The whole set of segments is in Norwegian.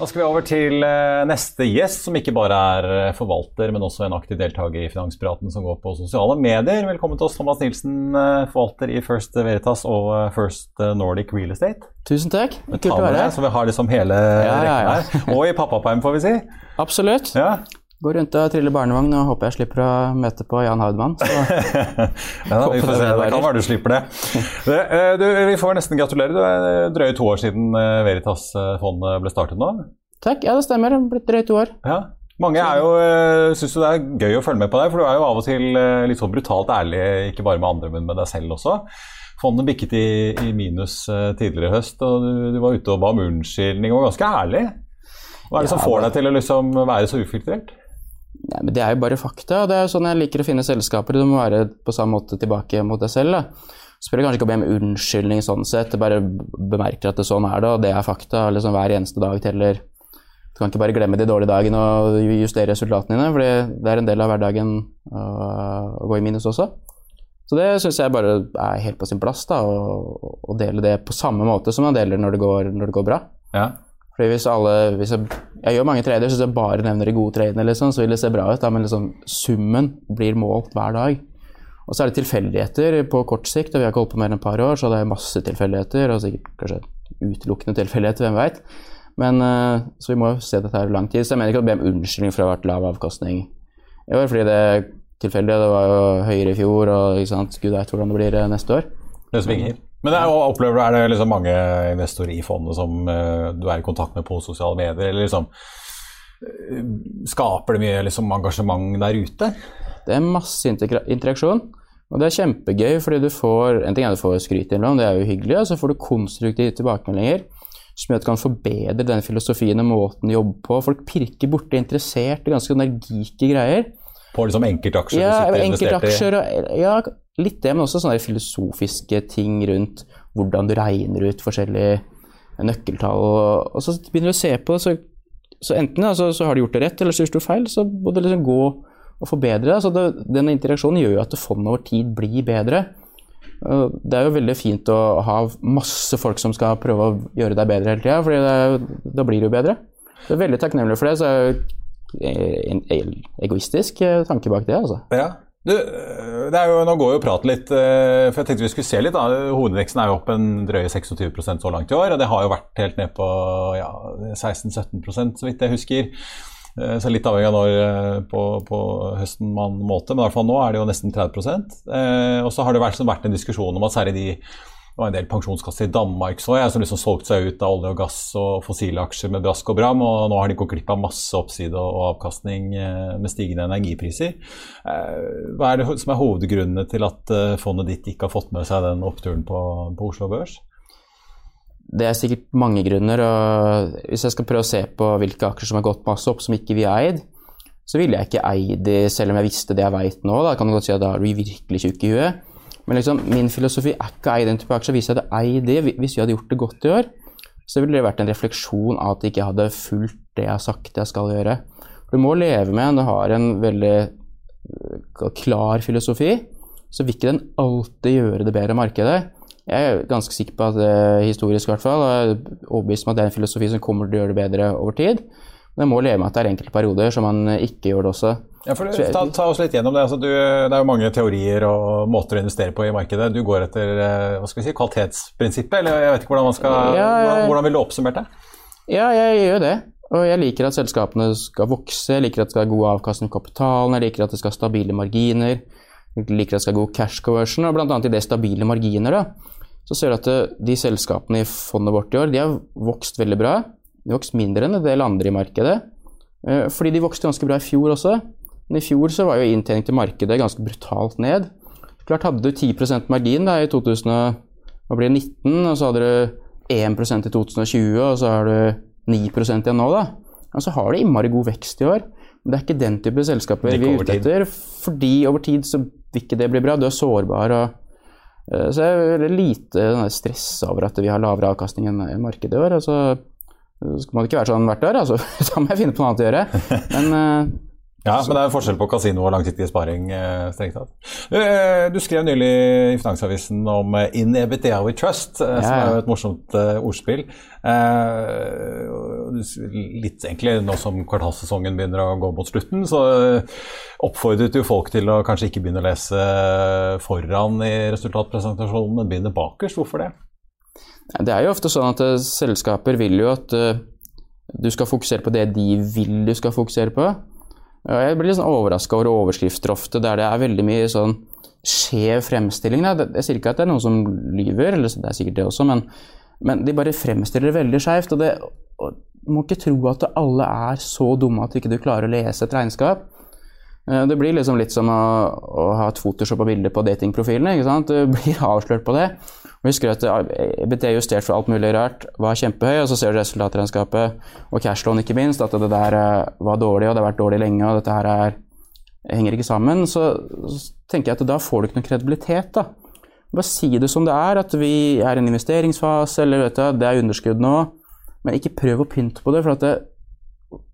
Da skal vi over til eh, neste gjest, som ikke bare er eh, forvalter, men også en aktiv deltaker i Finanspraten som går på sosiale medier. Velkommen til oss, Thomas Nilsen, eh, forvalter i First Veritas og First Nordic Real Estate. Tusen takk. Kult å være her. Så vi har liksom hele ja, ja, ja. rekken her. Og i pappaperm, får vi si. Absolutt. Ja. Går rundt og triller barnevogn og håper jeg slipper å møte på Jan Haudmann. ja, vi får se. Det kan være du slipper det. Du, vi får nesten gratulere. Det er drøye to år siden Veritas-fondet ble startet nå. Takk. Ja, det stemmer. Det er blitt drøye to år. Ja. Mange er jo, syns det er gøy å følge med på deg, for du er jo av og til litt sånn brutalt ærlig, ikke bare med andre, men med deg selv også. Fondet bikket i, i minus tidligere i høst, og du, du var ute og ba om unnskyldning og var ganske ærlig. Hva er det som får deg til å liksom være så ufiltrert? Nei, men Det er jo bare fakta. og Det er jo sånn jeg liker å finne selskaper. Du må være på samme måte tilbake mot deg selv. da. Spør kanskje ikke om om unnskyldning sånn sett. Bare bemerker at det sånn er det, og det er fakta. liksom Hver eneste dag teller. Du kan ikke bare glemme de dårlige dagene og justere resultatene dine, for det er en del av hverdagen å gå i minus også. Så det syns jeg bare er helt på sin plass, da, å dele det på samme måte som man deler når det går, når det går bra. Ja. Fordi hvis alle, hvis jeg, jeg, gjør mange trader, så hvis jeg bare nevner de gode tradene, liksom, så vil det se bra ut. Da, men liksom, summen blir målt hver dag. Og så er det tilfeldigheter på kort sikt, og vi har ikke holdt på mer enn et par år, så det er masse tilfeldigheter, og sikkert kanskje utelukkende tilfeldigheter, hvem veit. Men uh, Så vi må jo se dette her lang tid. Så jeg mener ikke å be om unnskyldning for å ha vært lav avkastning i år, fordi det er tilfeldig. Det var jo høyere i fjor, og ikke sant? gud veit hvordan det blir neste år. Det svinger. Men er, opplever du, er det liksom mange investorer i fondet som uh, du er i kontakt med på sosiale medier? eller liksom uh, Skaper det mye liksom, engasjement der ute? Det er masse interaksjon. Og det er kjempegøy, fordi du får en ting er du får skryt innimellom, det er jo hyggelig, og så får du konstruktive tilbakemeldinger som gjør at du kan forbedre den filosofien og måten du jobber på. Folk pirker borti interessert i ganske energike greier. På liksom enkeltaksjer ja, du sitter enkeltaksjer, i? ja, litt det, men også sånne filosofiske ting rundt hvordan du regner ut forskjellige nøkkeltall. Og, og så begynner du å se på det, så, så enten altså, så, har du gjort det rett, eller så gjør du feil. Så må du liksom gå og forbedre det. Så det, denne interaksjonen gjør jo at fondet over tid blir bedre. Det er jo veldig fint å ha masse folk som skal prøve å gjøre deg bedre hele tida, for da blir du bedre. Jeg er veldig takknemlig for det. så er det en egoistisk tanke bak det. altså. Ja. Du, jo, nå går jo praten litt, for jeg tenkte vi skulle se litt. da, Hovedveksten er jo opp en drøye 26% så langt i år. og Det har jo vært helt ned på ja, 16-17 så vidt jeg husker. Eh, så litt avhengig av når eh, på, på, høsten man målte, men i hvert fall nå er det jo nesten 30 eh, Og så har det vært, vært, en diskusjon om at særlig de det var en del pensjonskasser i Danmark så jeg, som liksom solgte seg ut av olje og gass og fossile aksjer med brask og bram, og nå har de gått glipp av masse oppside og avkastning med stigende energipriser. Hva er det som er hovedgrunnene til at fondet ditt ikke har fått med seg den oppturen på, på Oslo Børs? Det er sikkert mange grunner. og Hvis jeg skal prøve å se på hvilke aksjer som har gått masse opp som ikke vi har eid, så ville jeg ikke eid de selv om jeg visste det jeg veit nå. Da kan du godt si at da er du virkelig tjukk i huet. Men liksom, min filosofi er ikke å eie den type aksjer. Hvis jeg hadde eid det, hvis vi hadde gjort det godt i år, så ville det vært en refleksjon av at jeg ikke hadde fulgt det jeg har sagt jeg skal gjøre. Du må leve med når du har en veldig klar filosofi, så vil ikke den alltid gjøre det bedre markedet. Jeg er ganske sikker på at uh, historisk i hvert fall, er overbevist om at det er en filosofi som kommer til å gjøre det bedre over tid. Det må leve med at det er enkelte perioder som man ikke gjør det også. Ja, for ta, ta, oss litt gjennom Det altså, du, det er jo mange teorier og måter å investere på i markedet. Du går etter hva skal vi si, kvalitetsprinsippet, eller jeg vet ikke hvordan man skal, ja, jeg, hvordan, hvordan vil du oppsummert det? Ja, jeg gjør det. Og jeg liker at selskapene skal vokse, jeg liker at det skal ha god avkastning på kapitalen, jeg liker at det skal ha stabile marginer, jeg liker at det skal ha god cash conversion, og bl.a. i det stabile marginer, da, så ser du at de selskapene i fondet vårt i år, de har vokst veldig bra. De vokste mindre enn en del andre i markedet, eh, fordi de vokste ganske bra i fjor også. Men i fjor så var jo inntjening til markedet ganske brutalt ned. Klart Hadde du 10% margin da, i 2019, og så hadde du 1 i 2020, og så har du 9 igjen nå, da. Og så har du innmari god vekst i år. Men det er ikke den type selskaper vi er ute etter. Fordi over tid så vil ikke det bli bra. Du er sårbar. og uh, så jeg er lite stress over at vi har lavere avkastning enn markedet i år. Altså, så man ikke være sånn hvert år, altså. da må jeg finne på noe annet å gjøre. Men uh, ja, men det er forskjell på kasino og langsiktig sparing. Eh, strengt tatt. Du skrev nylig i Finansavisen om eh, In EBITDA We Trust, ja, ja. som er jo et morsomt ordspill. Litt egentlig nå som kvartalssesongen begynner å gå mot slutten, så oppfordret jo folk til å kanskje ikke begynne å lese foran i resultatpresentasjonen, men begynne bakerst. Hvorfor det? Det er jo ofte sånn at selskaper vil jo at du skal fokusere på det de vil du skal fokusere på. Jeg blir litt sånn overraska over overskrifter ofte, der det er veldig mye sånn skjev fremstilling. Jeg sier ikke at det er noen som lyver, eller det er sikkert det også, men, men de bare fremstiller det veldig skjevt. Og, du må ikke tro at alle er så dumme at du ikke klarer å lese et regnskap. Eh, det blir liksom litt som å, å ha et Photoshop og bilder på datingprofilene. ikke sant? Du blir avslørt på det. Og husker at EBT justert for alt mulig rart var kjempehøy, og så ser du resultatregnskapet og cashlån ikke minst, at det der eh, var dårlig, og det har vært dårlig lenge, og dette her er, henger ikke sammen. Så, så, tenker jeg at da får du ikke noe kredibilitet, da. Bare si det som det er, at vi er i en investeringsfase, eller vet du, det er underskudd nå. Men ikke prøv å pynte på det, for det,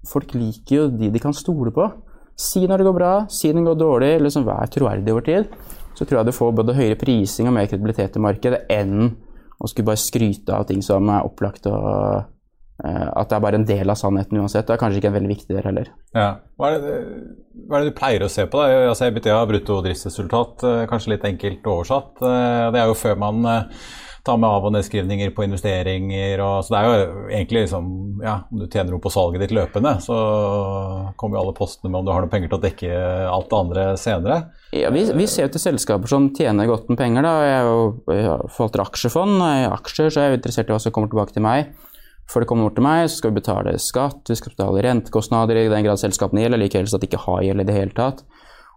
folk liker jo de de kan stole på. Si når det går bra, si når det går dårlig, liksom vær troverdig over tid så tror jeg du får både høyere prising og mer kredibilitet i markedet enn å skulle bare skryte av ting som er opplagt og uh, at det er bare en del av sannheten uansett. Det er kanskje ikke en veldig viktig del heller. Ja. Hva, er det, hva, er det, du pleier å se på? da? Altså, EBTA, brutto driftsresultat, eh, kanskje litt enkelt oversatt. Eh, det er jo før man ta med av- og nedskrivninger på investeringer. Og, så det er jo egentlig liksom Ja, om du tjener noe på salget ditt løpende, så kommer jo alle postene med om du har noen penger til å dekke alt det andre senere. Ja, vi, vi ser jo til selskaper som tjener godt med penger. da, Jeg, jo, jeg forvalter aksjefond, jeg aksjer, så jeg er interessert i hva som kommer tilbake til meg. Før det kommer bort til meg, så skal vi betale skatt, vi skal betale rentekostnader i den grad selskapene gjelder, like helst at de ikke har gjeld i det hele tatt.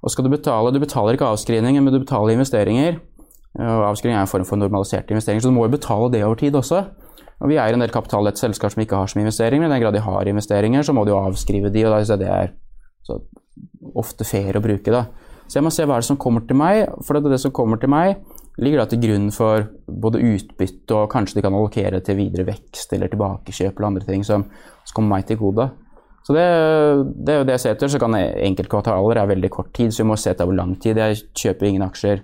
Og skal du betale, du betaler ikke avskrivninger, men du betaler investeringer. Og avskrivning er en form for normaliserte investeringer, så du må jo betale det over tid også. Og Vi er en del kapital i et selskap som ikke har så mye men i den grad de har investeringer, så må de jo avskrive de, og da det er ofte fair å bruke. da. Så jeg må se hva er det som kommer til meg, for det, det som kommer til meg, ligger da til grunn for både utbytte og kanskje de kan allokere til videre vekst eller tilbakekjøp eller andre ting som, som kommer meg til gode. Så det, det, er jo det jeg ser etter. Så kan enkeltkvartaler er veldig kort tid, så vi må se etter hvor lang tid. Jeg kjøper ingen aksjer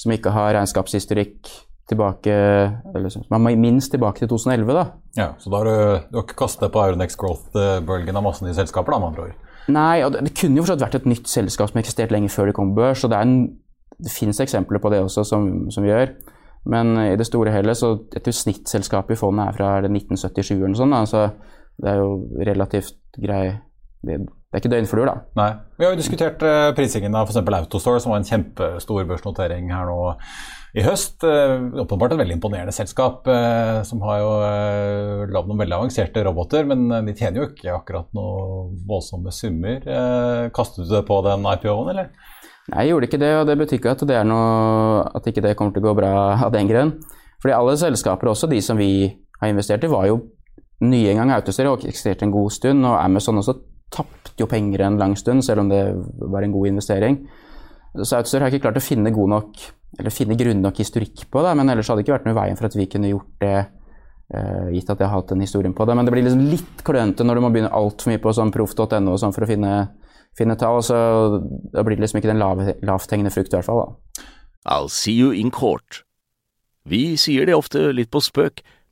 som ikke har regnskapshistorikk tilbake eller som er minst tilbake til 2011, da. Ja, Så da har du, du har ikke kastet på Auronex Growth-bølgen av masse nye selskaper, da, med andre ord? Nei, og det, det kunne jo fortsatt vært et nytt selskap som eksisterte lenge før det kom børs. og Det, en, det finnes eksempler på det også, som, som, vi gjør. Men i det store hele så et snittselskap snittselskapet i fondet er fra 1977 eller noe sånt. Da, så det er jo relativt grei det, det er ikke døgnfluer, da. Nei. Vi har jo diskutert uh, prisingen av f.eks. Autostore, som var en kjempestor børsnotering her nå i høst. Uh, åpenbart et veldig imponerende selskap, uh, som har jo lagd noen veldig avanserte roboter, men de tjener jo ikke akkurat noen voldsomme summer. kastet du det på den IPO-en, eller? Nei, jeg gjorde ikke det, og det betyr ikke at det er noe, at ikke det kommer til å gå bra av den grunn. Fordi alle selskaper, også de som vi har investert i, var jo nye en gang. Autostore og eksisterte en god stund, og Amazon også tapte jo penger en lang stund, selv om det var en god investering. Så Outstore har ikke klart å finne god nok, eller finne grunn nok historikk på det, men ellers hadde det ikke vært noe i veien for at vi kunne gjort det, uh, gitt at jeg har hatt den historien på det. Men det blir liksom litt klønete når du må begynne altfor mye på sånn proff.no sånn for å finne, finne tall. Så da blir det liksom ikke den lav, lavthengende frukt i hvert fall. da. I'll see you in court. Vi sier det ofte litt på spøk,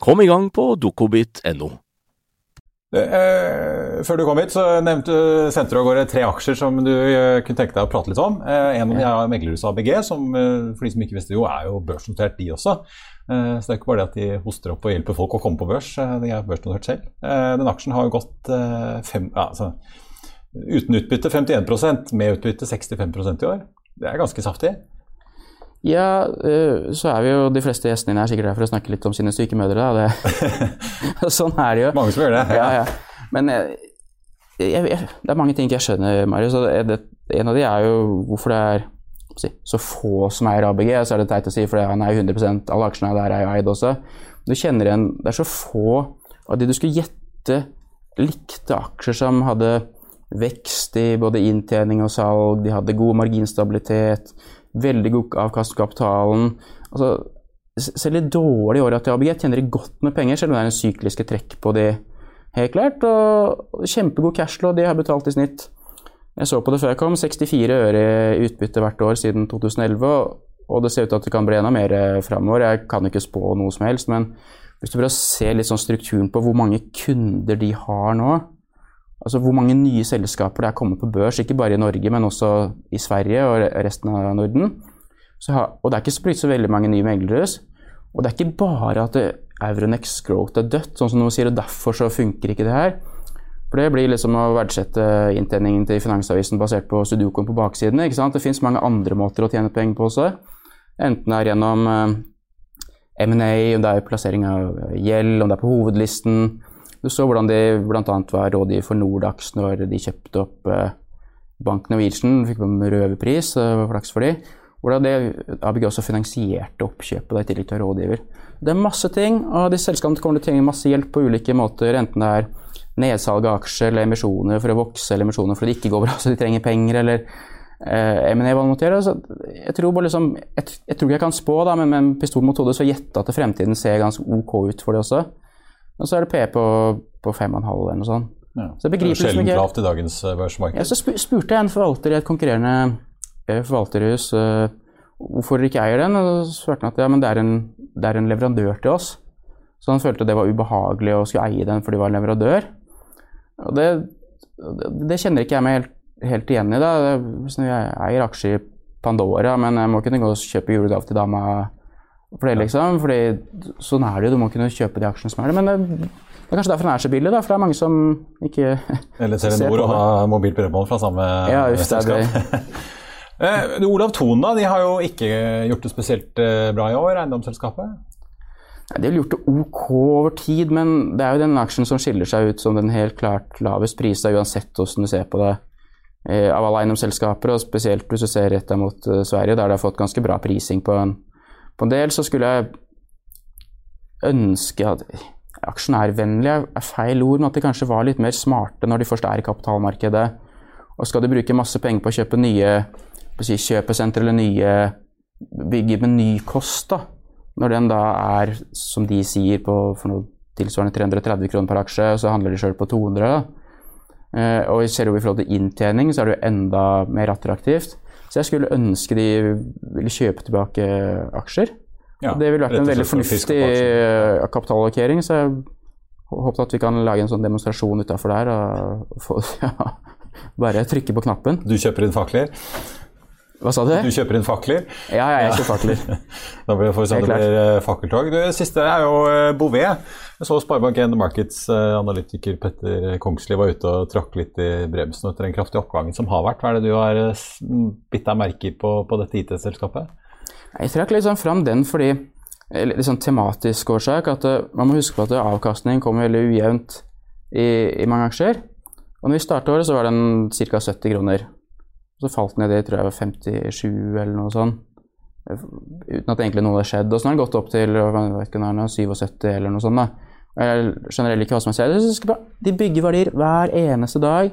Kom i gang på dokobit.no. Eh, før du kom hit, så nevnte, sendte du av gårde tre aksjer som du eh, kunne tenke deg å prate litt om. Eh, en av dem er meglerhuset ABG, som eh, for de som ikke visste jo, er jo børsnotert, de også. Eh, så det er ikke bare det at de hoster opp og hjelper folk å komme på børs, eh, de er børsnotert selv. den aksjen har jo gått fem, ja, altså, uten utbytte 51% med utbytte 65% i år. Det er ganske saftig. Ja, så er vi jo de fleste gjestene dine er sikkert her for å snakke litt om sine syke mødre. sånn er det jo. Mange som gjør det. Ja, ja. Men jeg, jeg, det er mange ting jeg skjønner, Marius. En av de er jo hvorfor det er så få som eier ABG. Så er det teit å si, for han er jo 100 alle aksjene der er jo eid også. Du kjenner igjen Det er så få av de du skulle gjette likte aksjer som hadde vekst i både inntjening og salg, de hadde god marginstabilitet veldig god avkast på kapitalen. Altså, selv i dårlige år til ABG tjener de godt med penger, selv om det er en sykliske trekk på de, helt klart. Og kjempegod cashflow, de har betalt i snitt. Jeg så på det før jeg kom, 64 øre i utbytte hvert år siden 2011. Og det ser ut til at det kan bli enda mer eh, framover. Jeg kan ikke spå noe som helst, men hvis du prøver å se litt sånn strukturen på hvor mange kunder de har nå, Altså hvor mange nye selskaper det er kommet på børs, ikke bare i Norge, men også i Sverige og resten av Norden. Har, og det er ikke så så veldig mange nye meglere. Og det er ikke bare at Euronex Growth er dødt, sånn som noen sier, og derfor så funker ikke det her. For det blir liksom å verdsette inntjeningen til Finansavisen basert på sudokoen på baksidene. ikke sant? Det fins mange andre måter å tjene penger på også. Enten det er gjennom eh, M&A, om det er plassering av gjeld, om det er på hovedlisten, du så hvordan de bl.a. var rådgiver for Nordax når de kjøpte opp eh, Bank Norwegian, fikk en røverpris, var flaks for de. Hvordan det, ABG også finansierte oppkjøpet i tillegg til rådgiver. Det er masse ting, og de selskapene kommer til å trenge masse hjelp på ulike måter. Enten det er nedsalg av aksjer eller emisjoner for å vokse, eller emisjoner fordi det ikke går bra så de trenger penger, eller eh, M&A hva måtte gjøre. Jeg tror bare liksom, jeg, jeg, tror ikke jeg kan spå, da, men med en pistol mot hodet så gjette at fremtiden ser ganske ok ut for det også. Og så er det P på, på 5,5 eller noe sånt. Ja. Så jeg begriper liksom sjelden lavt i dagens eh, børsmarked. Ja, så spurte jeg en forvalter i et konkurrerende eh, forvalterhus uh, hvorfor de ikke eier den, og så svarte han at ja, men det er, en, det er, en, leverandør til oss. Så han følte det var ubehagelig å skulle eie den fordi det var en leverandør. Og det, det kjenner ikke jeg meg helt, helt igjen i. da. Jeg eier aksjer i Pandora, men jeg må kunne gå og kjøpe julegave til dama for det, liksom. Fordi sånn er det jo, du må kunne kjøpe de aksjene som er det. Men det, det er kanskje derfor den er så billig, da, for det er mange som ikke Eller Telenor og ha mobilt bredbånd fra samme ja, selskap. eh, Olav Thon, da, de har jo ikke gjort det spesielt eh, bra i år, eiendomsselskapet? De har gjort det ok over tid, men det er jo den aksjen som skiller seg ut som den helt klart lavest prisa, uansett hvordan du ser på det eh, av alle eiendomsselskaper, og spesielt hvis du ser retta mot uh, Sverige, der de har fått ganske bra prising på en på en del så skulle jeg ønske at aksjonærvennlig er feil ord, men at de kanskje var litt mer smarte når de først er i kapitalmarkedet. Og skal de bruke masse penger på å kjøpe nye si, kjøpesentre eller nye bygge med ny kost, da, når den da er, som de sier, på for noe tilsvarende 330 kroner per aksje, så handler de sjøl på 200. Da. Eh, og ser du i forhold til inntjening, så er det jo enda mer attraktivt. Så jeg skulle ønske de ville kjøpe tilbake aksjer. Ja, det ville vært en veldig fornuftig eh, kapitalallokering. Så jeg håper at vi kan lage en sånn demonstrasjon utafor der og få, ja, bare trykke på knappen. Du kjøper inn fakler? Hva sa du? Du kjøper inn fakler? Ja, ja, jeg kjøper fakler. da blir, se om det blir eh, fakkeltog. Det siste er jo eh, Bouvet. Jeg så Sparebank1 Markets-analytiker Petter Kongsli var ute og trakk litt i bremsen etter den kraftige oppgangen som har vært. Hva er det du har eh, bitt deg merke i på, på dette IT-selskapet? Jeg trakk litt sånn fram den fordi litt sånn tematisk årsak at eh, man må huske på at avkastning kommer veldig ujevnt i, i mange aksjer. Og når vi startet året, så var den ca. 70 kroner. Så falt den ned i tror jeg var 57 eller noe sånt. Uten at egentlig noe hadde skjedd. Og så har den gått opp til ikke, nå er den 77 eller noe sånt. da. Og Jeg skjønner ikke hva som er er bra. De bygger verdier hver eneste dag.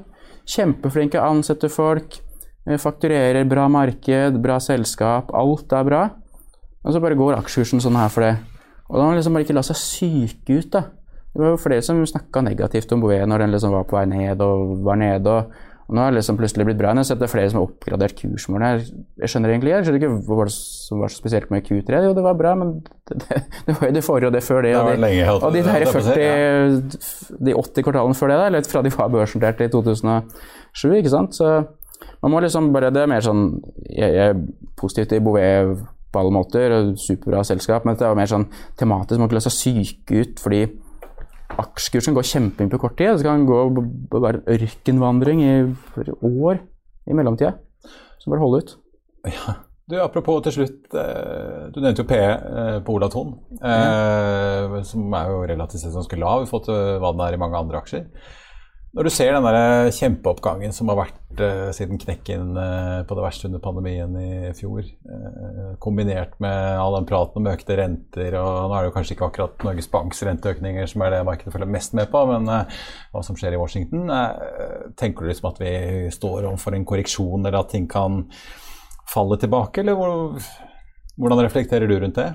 Kjempeflinke, ansetter folk. eh, Fakturerer bra marked, bra selskap. Alt er bra. Og så bare går aksjekursen sånn her for det. Og da må man liksom bare ikke la seg syke ut, da. Det var jo flere som snakka negativt om Bouet når den liksom var på vei ned og var nede. Og, og nå har det liksom plutselig blitt bra. Jeg har sett det er flere som har oppgradert kursmålene. Jeg, jeg skjønner egentlig jeg skjønner ikke hva det som var så spesielt med Q3. Jo, det var bra, men det, det, det var jo det forrige og det før det. Det Og de, og de, der jeg på å si, 40, de 80 kvartalene før det, da, eller fra de var børsnotert i 2007, ikke sant. Så man må liksom bare Det er mer sånn Jeg, jeg er positiv til Bouvet på alle måter, og superbra selskap, men dette er mer sånn tematisk. Man må ikke la seg syke ut fordi aksjekursen går kjemping på kort tid. Det kan gå b- b- være ørkenvandring i år i mellomtida. Så bare holde ut. Du, Apropos til slutt, eh, du nevnte jo P eh, på Ola Thon, mm. som er jo relativt sett ganske lav i forhold til hva den er i mange andre aksjer. Når du ser den der kjempeoppgangen som har vært uh, siden knekken uh, på det verste under pandemien i fjor, uh, kombinert med all den praten om økte renter, og nå er det jo kanskje ikke akkurat Norges Banks renteøkninger som er det markedet følger mest med på, men eh, hva som skjer i Washington, eh, tenker du liksom at vi står overfor en korreksjon, eller at ting kan falle tilbake, eller hvor, hvordan reflekterer du rundt det?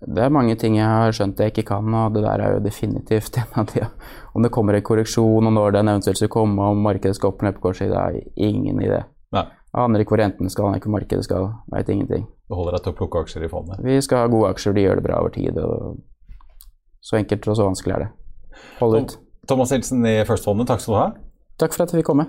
Det er mange ting jeg har skjønt jeg ikke kan, og det der er jo definitivt en av de. Om det kommer en korreksjon, og når den eventuelt skal komme, om markedet skal opp eller ned på det har ingen idé. Nei, Jeg aner ikke hvor renten skal, aner ikke hvor markedet skal, veit ingenting. du holder deg til å plukke aksjer i fondet. Vi skal ha gode aksjer, de gjør det bra over tid. og Så enkelt og så vanskelig er det. Hold ut. Thomas Nilsen i First Fondet, takk skal du ha. Takk for at jeg fikk komme.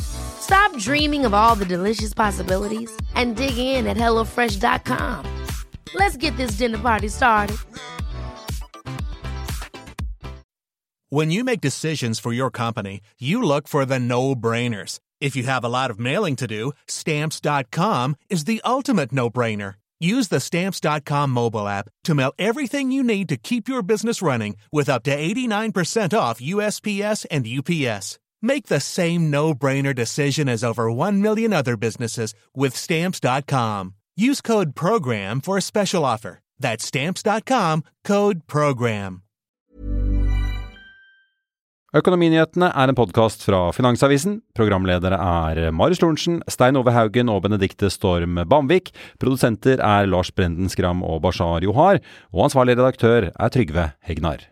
Stop dreaming of all the delicious possibilities and dig in at HelloFresh.com. Let's get this dinner party started. When you make decisions for your company, you look for the no brainers. If you have a lot of mailing to do, stamps.com is the ultimate no brainer. Use the stamps.com mobile app to mail everything you need to keep your business running with up to 89% off USPS and UPS. Make the same no brainer decision as over 1 million other businesses with stamps.com. Use code PROGRAM for a special offer. That's stamps.com code PROGRAM. Økonominyhetene er en podkast fra Finansavisen. Programledere er Marius Lorentzen, Stein Ove Haugen og Benedikte Storm Bamvik. Produsenter er Lars Brenden Skram og Bashar Johar. Og ansvarlig redaktør er Trygve Hegnar.